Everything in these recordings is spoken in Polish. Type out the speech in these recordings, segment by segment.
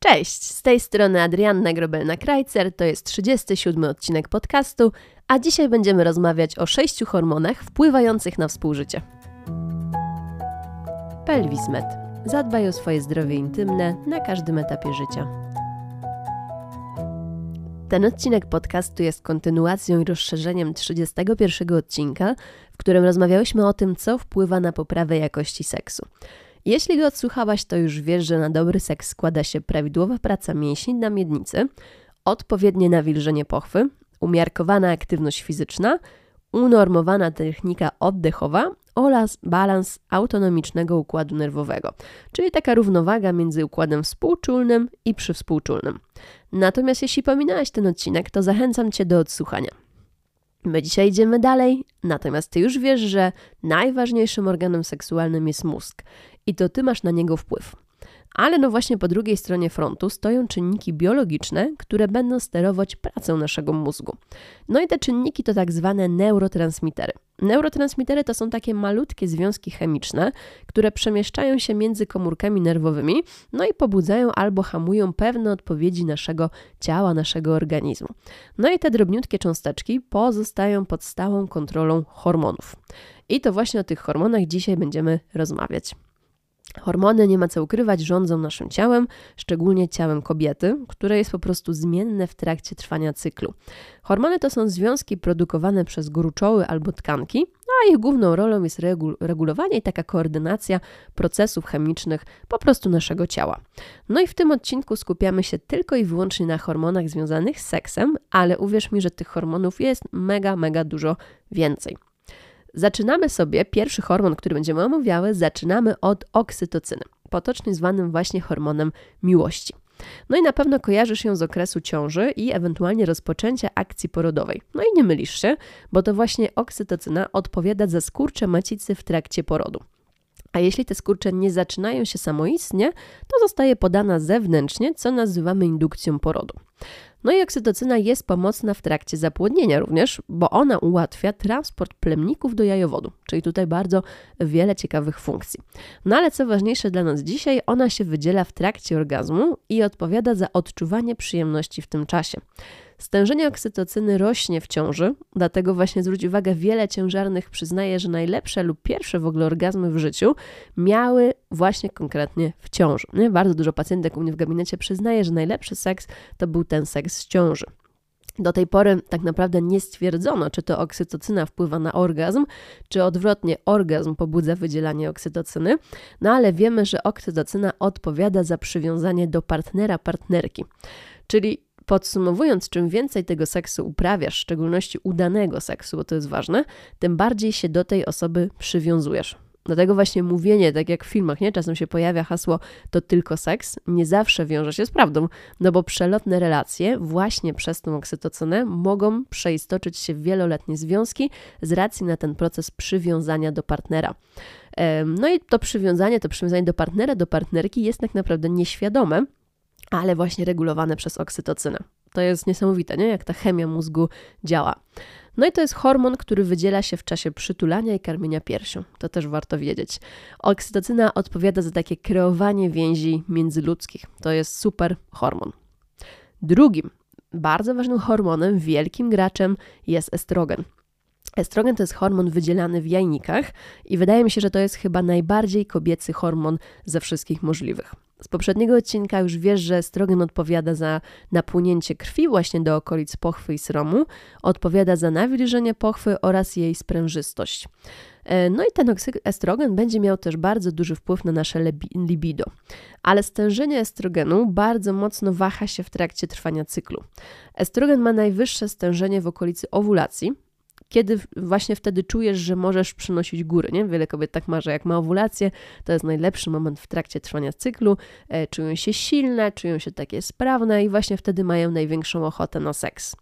Cześć, z tej strony Adrianna Grobelna-Krajcer, to jest 37 odcinek podcastu, a dzisiaj będziemy rozmawiać o sześciu hormonach wpływających na współżycie. Pelwismet. Zadbaj o swoje zdrowie intymne na każdym etapie życia. Ten odcinek podcastu jest kontynuacją i rozszerzeniem 31 odcinka, w którym rozmawiałyśmy o tym, co wpływa na poprawę jakości seksu. Jeśli go odsłuchałaś, to już wiesz, że na dobry seks składa się prawidłowa praca mięśni na miednicy, odpowiednie nawilżenie pochwy, umiarkowana aktywność fizyczna, unormowana technika oddechowa oraz balans autonomicznego układu nerwowego, czyli taka równowaga między układem współczulnym i przywspółczulnym. Natomiast jeśli pominąłeś ten odcinek, to zachęcam Cię do odsłuchania. My dzisiaj idziemy dalej, natomiast Ty już wiesz, że najważniejszym organem seksualnym jest mózg i to Ty masz na niego wpływ. Ale no właśnie po drugiej stronie frontu stoją czynniki biologiczne, które będą sterować pracą naszego mózgu. No i te czynniki to tak zwane neurotransmitery. Neurotransmitery to są takie malutkie związki chemiczne, które przemieszczają się między komórkami nerwowymi, no i pobudzają albo hamują pewne odpowiedzi naszego ciała, naszego organizmu. No i te drobniutkie cząsteczki pozostają pod stałą kontrolą hormonów. I to właśnie o tych hormonach dzisiaj będziemy rozmawiać. Hormony, nie ma co ukrywać, rządzą naszym ciałem, szczególnie ciałem kobiety, które jest po prostu zmienne w trakcie trwania cyklu. Hormony to są związki produkowane przez gruczoły albo tkanki, a ich główną rolą jest regul regulowanie i taka koordynacja procesów chemicznych po prostu naszego ciała. No i w tym odcinku skupiamy się tylko i wyłącznie na hormonach związanych z seksem, ale uwierz mi, że tych hormonów jest mega, mega dużo więcej. Zaczynamy sobie, pierwszy hormon, który będziemy omawiały, zaczynamy od oksytocyny, potocznie zwanym właśnie hormonem miłości. No i na pewno kojarzysz ją z okresu ciąży i ewentualnie rozpoczęcia akcji porodowej. No i nie mylisz się, bo to właśnie oksytocyna odpowiada za skurcze macicy w trakcie porodu. A jeśli te skurcze nie zaczynają się samoistnie, to zostaje podana zewnętrznie, co nazywamy indukcją porodu. No i oksytocyna jest pomocna w trakcie zapłodnienia również, bo ona ułatwia transport plemników do jajowodu, czyli tutaj bardzo wiele ciekawych funkcji. No ale co ważniejsze dla nas dzisiaj, ona się wydziela w trakcie orgazmu i odpowiada za odczuwanie przyjemności w tym czasie. Stężenie oksytocyny rośnie w ciąży, dlatego właśnie zwróć uwagę, wiele ciężarnych przyznaje, że najlepsze lub pierwsze w ogóle orgazmy w życiu miały właśnie konkretnie w ciąży. Nie? Bardzo dużo pacjentek u mnie w gabinecie przyznaje, że najlepszy seks to był ten seks z ciąży. Do tej pory tak naprawdę nie stwierdzono, czy to oksytocyna wpływa na orgazm, czy odwrotnie orgazm pobudza wydzielanie oksytocyny, no ale wiemy, że oksytocyna odpowiada za przywiązanie do partnera, partnerki. Czyli Podsumowując, czym więcej tego seksu uprawiasz, w szczególności udanego seksu, bo to jest ważne, tym bardziej się do tej osoby przywiązujesz. Dlatego właśnie mówienie, tak jak w filmach, nie? Czasem się pojawia hasło to tylko seks, nie zawsze wiąże się z prawdą, no bo przelotne relacje właśnie przez tą oksytocynę mogą przeistoczyć się w wieloletnie związki z racji na ten proces przywiązania do partnera. No i to przywiązanie, to przywiązanie do partnera, do partnerki jest tak naprawdę nieświadome, ale właśnie regulowane przez oksytocynę. To jest niesamowite, nie? jak ta chemia mózgu działa. No i to jest hormon, który wydziela się w czasie przytulania i karmienia piersią. To też warto wiedzieć. Oksytocyna odpowiada za takie kreowanie więzi międzyludzkich. To jest super hormon. Drugim bardzo ważnym hormonem, wielkim graczem jest estrogen. Estrogen to jest hormon wydzielany w jajnikach i wydaje mi się, że to jest chyba najbardziej kobiecy hormon ze wszystkich możliwych. Z poprzedniego odcinka już wiesz, że estrogen odpowiada za napłynięcie krwi właśnie do okolic pochwy i sromu, odpowiada za nawilżenie pochwy oraz jej sprężystość. E, no i ten estrogen będzie miał też bardzo duży wpływ na nasze libido. Ale stężenie estrogenu bardzo mocno waha się w trakcie trwania cyklu. Estrogen ma najwyższe stężenie w okolicy owulacji, kiedy właśnie wtedy czujesz, że możesz przynosić góry, nie? Wiele kobiet tak ma, że jak ma owulację, to jest najlepszy moment w trakcie trwania cyklu, e, czują się silne, czują się takie sprawne i właśnie wtedy mają największą ochotę na seks.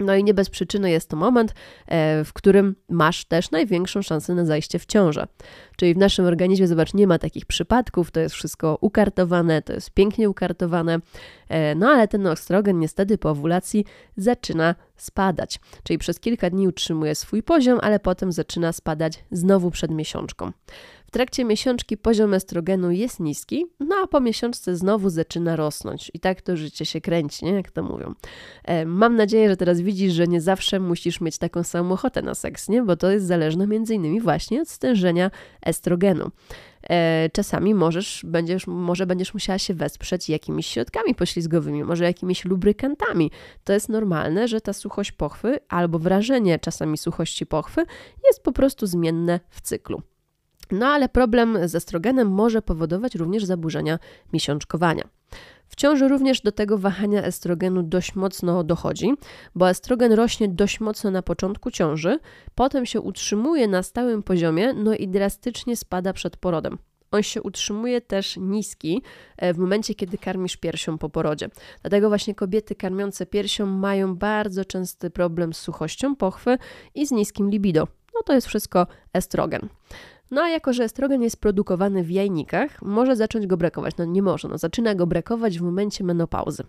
No i nie bez przyczyny jest to moment, e, w którym masz też największą szansę na zajście w ciążę. Czyli w naszym organizmie, zobacz, nie ma takich przypadków, to jest wszystko ukartowane, to jest pięknie ukartowane, e, no ale ten ostrogen niestety po owulacji zaczyna spadać. Czyli przez kilka dni utrzymuje swój poziom, ale potem zaczyna spadać znowu przed miesiączką. W trakcie miesiączki poziom estrogenu jest niski, no a po miesiączce znowu zaczyna rosnąć. I tak to życie się kręci, nie? jak to mówią. E, mam nadzieję, że teraz widzisz, że nie zawsze musisz mieć taką samą ochotę na seks, nie? bo to jest zależne między innymi właśnie od stężenia estrogenu. E, czasami możesz, będziesz, może będziesz musiała się wesprzeć jakimiś środkami poślizgowymi, może jakimiś lubrykantami. To jest normalne, że ta suchość pochwy albo wrażenie czasami suchości pochwy jest po prostu zmienne w cyklu. No ale problem z estrogenem może powodować również zaburzenia miesiączkowania. W ciąży również do tego wahania estrogenu dość mocno dochodzi, bo estrogen rośnie dość mocno na początku ciąży, potem się utrzymuje na stałym poziomie, no i drastycznie spada przed porodem. On się utrzymuje też niski e, w momencie, kiedy karmisz piersią po porodzie. Dlatego właśnie kobiety karmiące piersią mają bardzo częsty problem z suchością pochwy i z niskim libido. No to jest wszystko estrogen. No a jako, że estrogen jest produkowany w jajnikach, może zacząć go brakować. No nie może, no zaczyna go brakować w momencie menopauzy.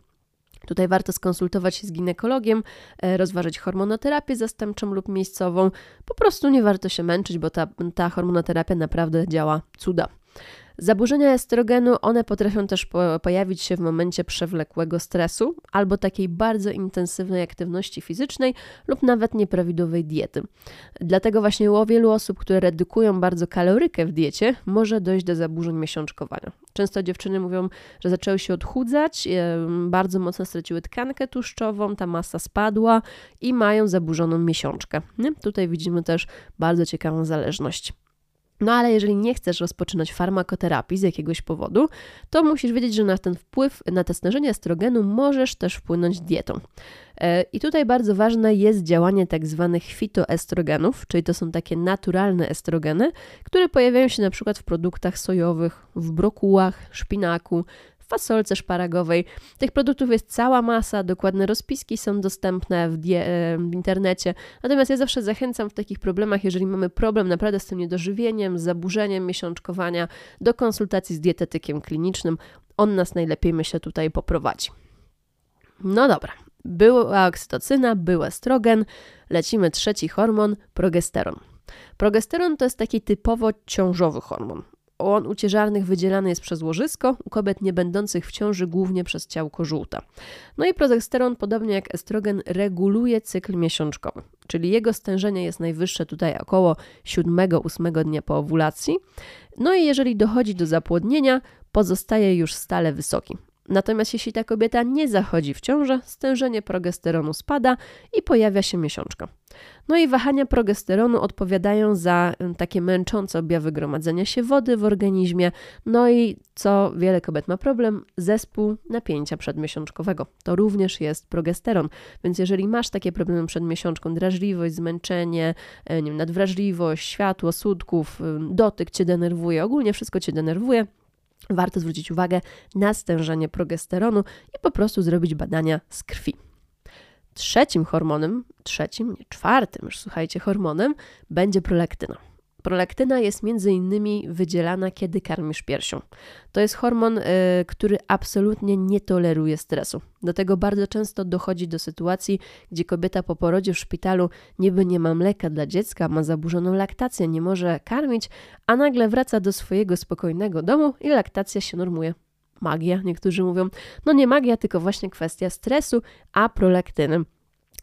Tutaj warto skonsultować się z ginekologiem, e, rozważyć hormonoterapię zastępczą lub miejscową. Po prostu nie warto się męczyć, bo ta, ta hormonoterapia naprawdę działa cuda. Zaburzenia estrogenu, one potrafią też po pojawić się w momencie przewlekłego stresu albo takiej bardzo intensywnej aktywności fizycznej lub nawet nieprawidłowej diety. Dlatego właśnie u wielu osób, które redukują bardzo kalorykę w diecie, może dojść do zaburzeń miesiączkowania. Często dziewczyny mówią, że zaczęły się odchudzać, bardzo mocno straciły tkankę tłuszczową, ta masa spadła i mają zaburzoną miesiączkę. Tutaj widzimy też bardzo ciekawą zależność. No ale jeżeli nie chcesz rozpoczynać farmakoterapii z jakiegoś powodu, to musisz wiedzieć, że na ten wpływ, na te stężenie estrogenu możesz też wpłynąć dietą. E, I tutaj bardzo ważne jest działanie tak zwanych fitoestrogenów, czyli to są takie naturalne estrogeny, które pojawiają się na przykład w produktach sojowych, w brokułach, szpinaku, fasolce szparagowej. Tych produktów jest cała masa, dokładne rozpiski są dostępne w, e, w internecie. Natomiast ja zawsze zachęcam w takich problemach, jeżeli mamy problem naprawdę z tym niedożywieniem, z zaburzeniem miesiączkowania, do konsultacji z dietetykiem klinicznym. On nas najlepiej, myślę, tutaj poprowadzi. No dobra, była oksytocyna, był estrogen, lecimy trzeci hormon, progesteron. Progesteron to jest taki typowo ciążowy hormon. On u ciężarnych wydzielany jest przez łożysko, u kobiet niebędących w ciąży głównie przez ciałko żółta. No i progesteron, podobnie jak estrogen, reguluje cykl miesiączkowy, czyli jego stężenie jest najwyższe tutaj około 7-8 dnia po owulacji. No i jeżeli dochodzi do zapłodnienia, pozostaje już stale wysoki. Natomiast jeśli ta kobieta nie zachodzi w ciążę, stężenie progesteronu spada i pojawia się miesiączka. No i wahania progesteronu odpowiadają za takie męczące objawy gromadzenia się wody w organizmie, no i co wiele kobiet ma problem, zespół napięcia przedmiesiączkowego. To również jest progesteron, więc jeżeli masz takie problemy przed miesiączką, drażliwość, zmęczenie, e, nie wiem, nadwrażliwość, światło, sutków, dotyk cię denerwuje, ogólnie wszystko cię denerwuje, warto zwrócić uwagę na stężenie progesteronu i po prostu zrobić badania z krwi. Trzecim hormonem, trzecim, nie czwartym już słuchajcie, hormonem będzie prolaktyna. Prolaktyna jest między innymi wydzielana, kiedy karmisz piersią. To jest hormon, y, który absolutnie nie toleruje stresu. Do tego bardzo często dochodzi do sytuacji, gdzie kobieta po porodzie w szpitalu niby nie ma mleka dla dziecka, ma zaburzoną laktację, nie może karmić, a nagle wraca do swojego spokojnego domu i laktacja się normuje. Magia, niektórzy mówią. No nie magia, tylko właśnie kwestia stresu, a prolaktyny.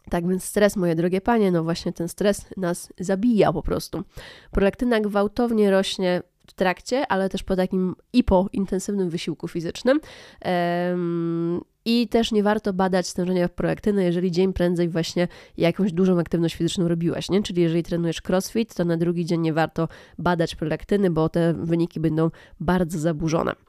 Tak więc stres, moje drogie panie, no właśnie ten stres nas zabija po prostu. Prolaktyna gwałtownie rośnie w trakcie, ale też po takim i po intensywnym wysiłku fizycznym. Um, i też nie warto badać stężenia prolaktyny, jeżeli dzień prędzej właśnie jakąś dużą aktywność fizyczną robiłaś, nie? Czyli jeżeli trenujesz crossfit, to na drugi dzień nie warto badać prolaktyny, bo te wyniki będą bardzo zaburzone.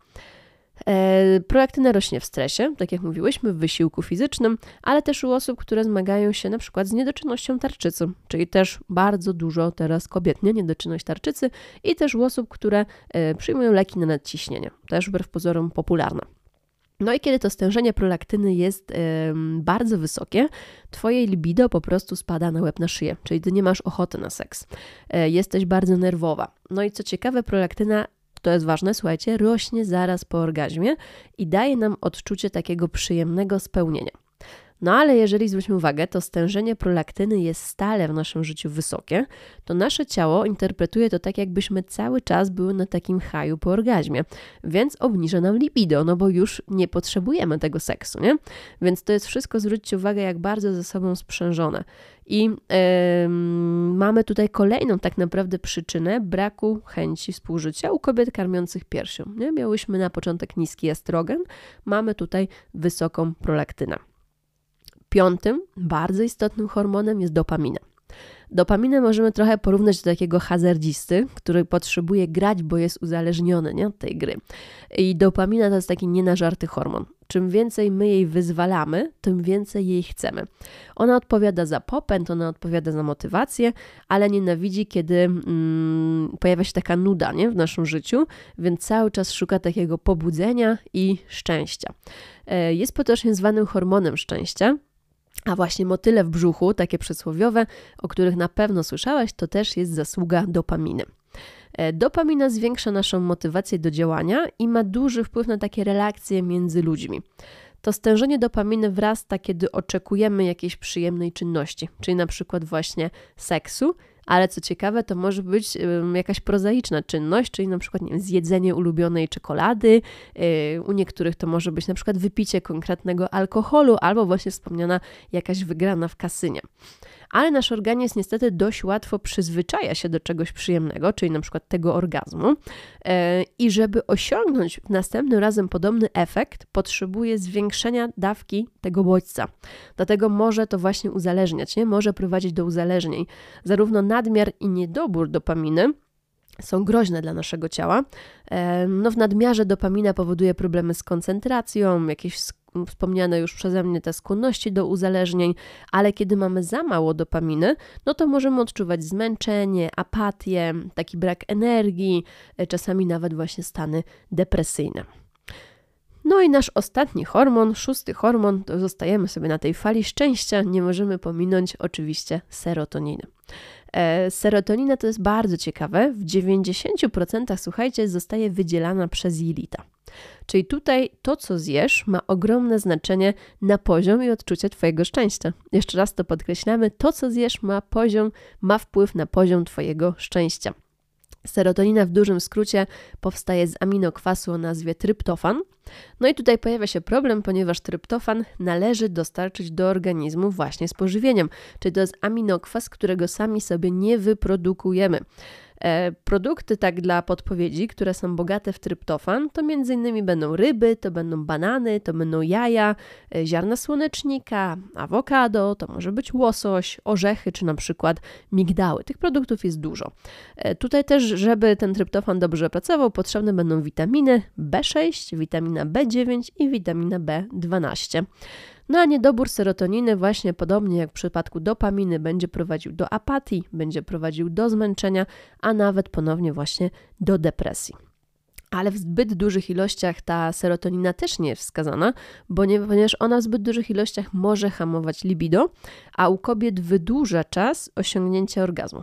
E, Prolaktyna rośnie w stresie, tak jak mówiłyśmy, w wysiłku fizycznym, ale też u osób, które zmagają się na przykład z niedoczynnością tarczycy, czyli też bardzo dużo teraz kobiet, nie? Niedoczynność tarczycy i też u osób, które e, przyjmują leki na nadciśnienie, też wbrew pozorom popularne. No i kiedy to stężenie prolaktyny jest bardzo wysokie, twoje libido po prostu spada na łeb na szyję, czyli ty nie masz ochoty na seks. E, jesteś bardzo nerwowa. No i co ciekawe, prolaktyna to jest ważne, słuchajcie, rośnie zaraz po orgazmie i daje nam odczucie takiego przyjemnego spełnienia. No ale jeżeli zwróćmy uwagę, to stężenie prolaktyny jest stale w naszym życiu wysokie, to nasze ciało interpretuje to tak, jakbyśmy cały czas były na takim haju po orgazmie, więc obniża nam libido, no bo już nie potrzebujemy tego seksu, nie? Więc to jest wszystko, zwróćcie uwagę, jak bardzo ze sobą sprzężone. I yy, mamy tutaj kolejną tak naprawdę przyczynę braku chęci współżycia u kobiet karmiących piersią. Nie? Miałyśmy na początek niski estrogen, mamy tutaj wysoką prolaktynę. Piątym, bardzo istotnym hormonem jest dopamina. Dopaminę możemy trochę porównać do takiego hazardzisty, który potrzebuje grać, bo jest uzależniony nie, od tej gry. I dopamina to jest taki nienażarty hormon. Czym więcej my jej wyzwalamy, tym więcej jej chcemy. Ona odpowiada za popęd, ona odpowiada za motywację, ale nienawidzi, kiedy mm, pojawia się taka nuda nie, w naszym życiu, więc cały czas szuka takiego pobudzenia i szczęścia. E, jest potocznie zwanym hormonem szczęścia. A właśnie motyle w brzuchu, takie przysłowiowe, o których na pewno słyszałaś, to też jest zasługa dopaminy. E, dopamina zwiększa naszą motywację do działania i ma duży wpływ na takie relacje między ludźmi. To stężenie dopaminy wzrasta, kiedy oczekujemy jakiejś przyjemnej czynności, czyli na przykład właśnie seksu, ale co ciekawe, to może być jakaś prozaiczna czynność, czyli na przykład nie wiem, zjedzenie ulubionej czekolady, y, u niektórych to może być na przykład wypicie konkretnego alkoholu albo właśnie wspomniana jakaś wygrana w kasynie ale nasz organizm niestety dość łatwo przyzwyczaja się do czegoś przyjemnego, czyli na przykład tego orgazmu. E, I żeby osiągnąć następnym razem podobny efekt, potrzebuje zwiększenia dawki tego bodźca. Dlatego może to właśnie uzależniać, nie? może prowadzić do uzależnień. Zarówno nadmiar i niedobór dopaminy są groźne dla naszego ciała. E, no, w nadmiarze dopamina powoduje problemy z koncentracją, jakieś wspomniane już przeze mnie te skłonności do uzależnień, ale kiedy mamy za mało dopaminy, no to możemy odczuwać zmęczenie, apatię, taki brak energii, e, czasami nawet właśnie stany depresyjne. No i nasz ostatni hormon, szósty hormon, to zostajemy sobie na tej fali szczęścia, nie możemy pominąć oczywiście serotoniny. E, serotonina to jest bardzo ciekawe, w 90% słuchajcie, zostaje wydzielana przez jelita. Czyli tutaj to, co zjesz, ma ogromne znaczenie na poziom i odczucie Twojego szczęścia. Jeszcze raz to podkreślamy: to, co zjesz, ma poziom, ma wpływ na poziom Twojego szczęścia. Serotonina w dużym skrócie powstaje z aminokwasu o nazwie tryptofan. No i tutaj pojawia się problem, ponieważ tryptofan należy dostarczyć do organizmu właśnie z pożywieniem, czyli to jest aminokwas, którego sami sobie nie wyprodukujemy. E, produkty tak dla podpowiedzi, które są bogate w tryptofan, to m.in. będą ryby, to będą banany, to będą jaja, e, ziarna słonecznika, awokado, to może być łosoś, orzechy czy na przykład migdały. Tych produktów jest dużo. E, tutaj też, żeby ten tryptofan dobrze pracował, potrzebne będą witaminy B6, witamina B9 i witamina B12. No a niedobór serotoniny, właśnie podobnie jak w przypadku dopaminy, będzie prowadził do apatii, będzie prowadził do zmęczenia, a nawet ponownie właśnie do depresji. Ale w zbyt dużych ilościach ta serotonina też nie jest wskazana, bo nie, ponieważ ona w zbyt dużych ilościach może hamować libido, a u kobiet wydłuża czas osiągnięcia orgazmu.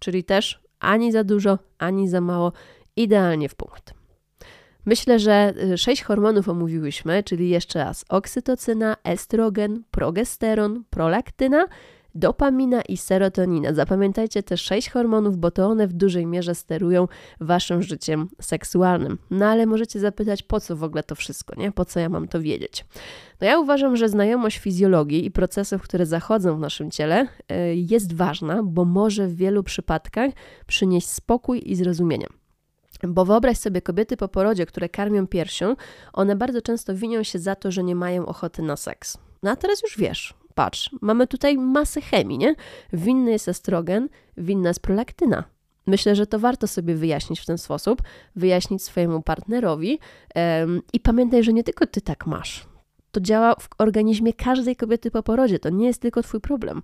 Czyli też ani za dużo, ani za mało, idealnie w punkt. Myślę, że y, sześć hormonów omówiłyśmy, czyli jeszcze raz oksytocyna, estrogen, progesteron, prolaktyna, dopamina i serotonina. Zapamiętajcie te sześć hormonów, bo to one w dużej mierze sterują waszym życiem seksualnym. No ale możecie zapytać, po co w ogóle to wszystko, nie? Po co ja mam to wiedzieć? No ja uważam, że znajomość fizjologii i procesów, które zachodzą w naszym ciele y, jest ważna, bo może w wielu przypadkach przynieść spokój i zrozumienie. Bo wyobraź sobie kobiety po porodzie, które karmią piersią, one bardzo często winią się za to, że nie mają ochoty na seks. No a teraz już wiesz, patrz, mamy tutaj masę chemii, nie? Winny jest estrogen, winna jest prolaktyna. Myślę, że to warto sobie wyjaśnić w ten sposób, wyjaśnić swojemu partnerowi um, i pamiętaj, że nie tylko ty tak masz. To działa w organizmie każdej kobiety po porodzie, to nie jest tylko twój problem.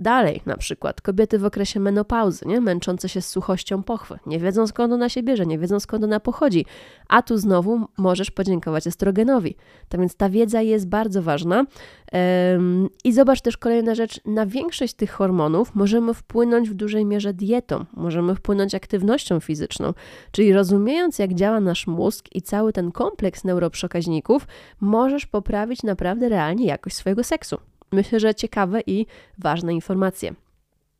Dalej, na przykład kobiety w okresie menopauzy, nie? męczące się z suchością pochwy, nie wiedzą skąd ona się bierze, nie wiedzą skąd ona pochodzi, a tu znowu możesz podziękować estrogenowi. Tak więc ta wiedza jest bardzo ważna. I zobacz też kolejna rzecz, na większość tych hormonów możemy wpłynąć w dużej mierze dietą, możemy wpłynąć aktywnością fizyczną, czyli rozumiejąc jak działa nasz mózg i cały ten kompleks neuroprzekaźników, możesz poprawić naprawdę realnie jakość swojego seksu. Myślę, że ciekawe i ważne informacje.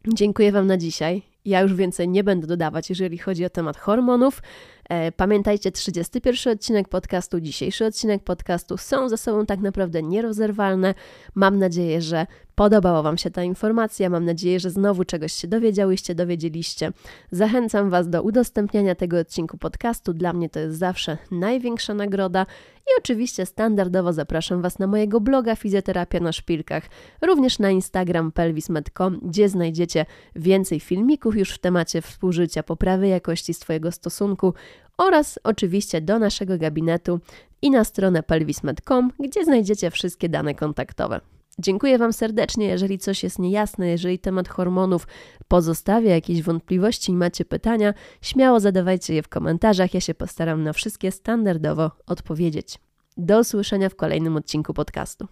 Dziękuję Wam na dzisiaj. Ja już więcej nie będę dodawać, jeżeli chodzi o temat hormonów. E, pamiętajcie, 31 odcinek podcastu, dzisiejszy odcinek podcastu są ze sobą tak naprawdę nierozerwalne. Mam nadzieję, że podobała Wam się ta informacja. Mam nadzieję, że znowu czegoś się dowiedziałyście, dowiedzieliście. Zachęcam Was do udostępniania tego odcinku podcastu. Dla mnie to jest zawsze największa nagroda. I oczywiście standardowo zapraszam Was na mojego bloga Fizjoterapia na Szpilkach, również na Instagram pelvis.com, gdzie znajdziecie więcej filmików już w temacie współżycia, poprawy jakości swojego stosunku oraz oczywiście do naszego gabinetu i na stronę pelvis.com, gdzie znajdziecie wszystkie dane kontaktowe. Dziękuję Wam serdecznie. Jeżeli coś jest niejasne, jeżeli temat hormonów pozostawia jakieś wątpliwości i macie pytania, śmiało zadawajcie je w komentarzach. Ja się postaram na wszystkie standardowo odpowiedzieć. Do usłyszenia w kolejnym odcinku podcastu.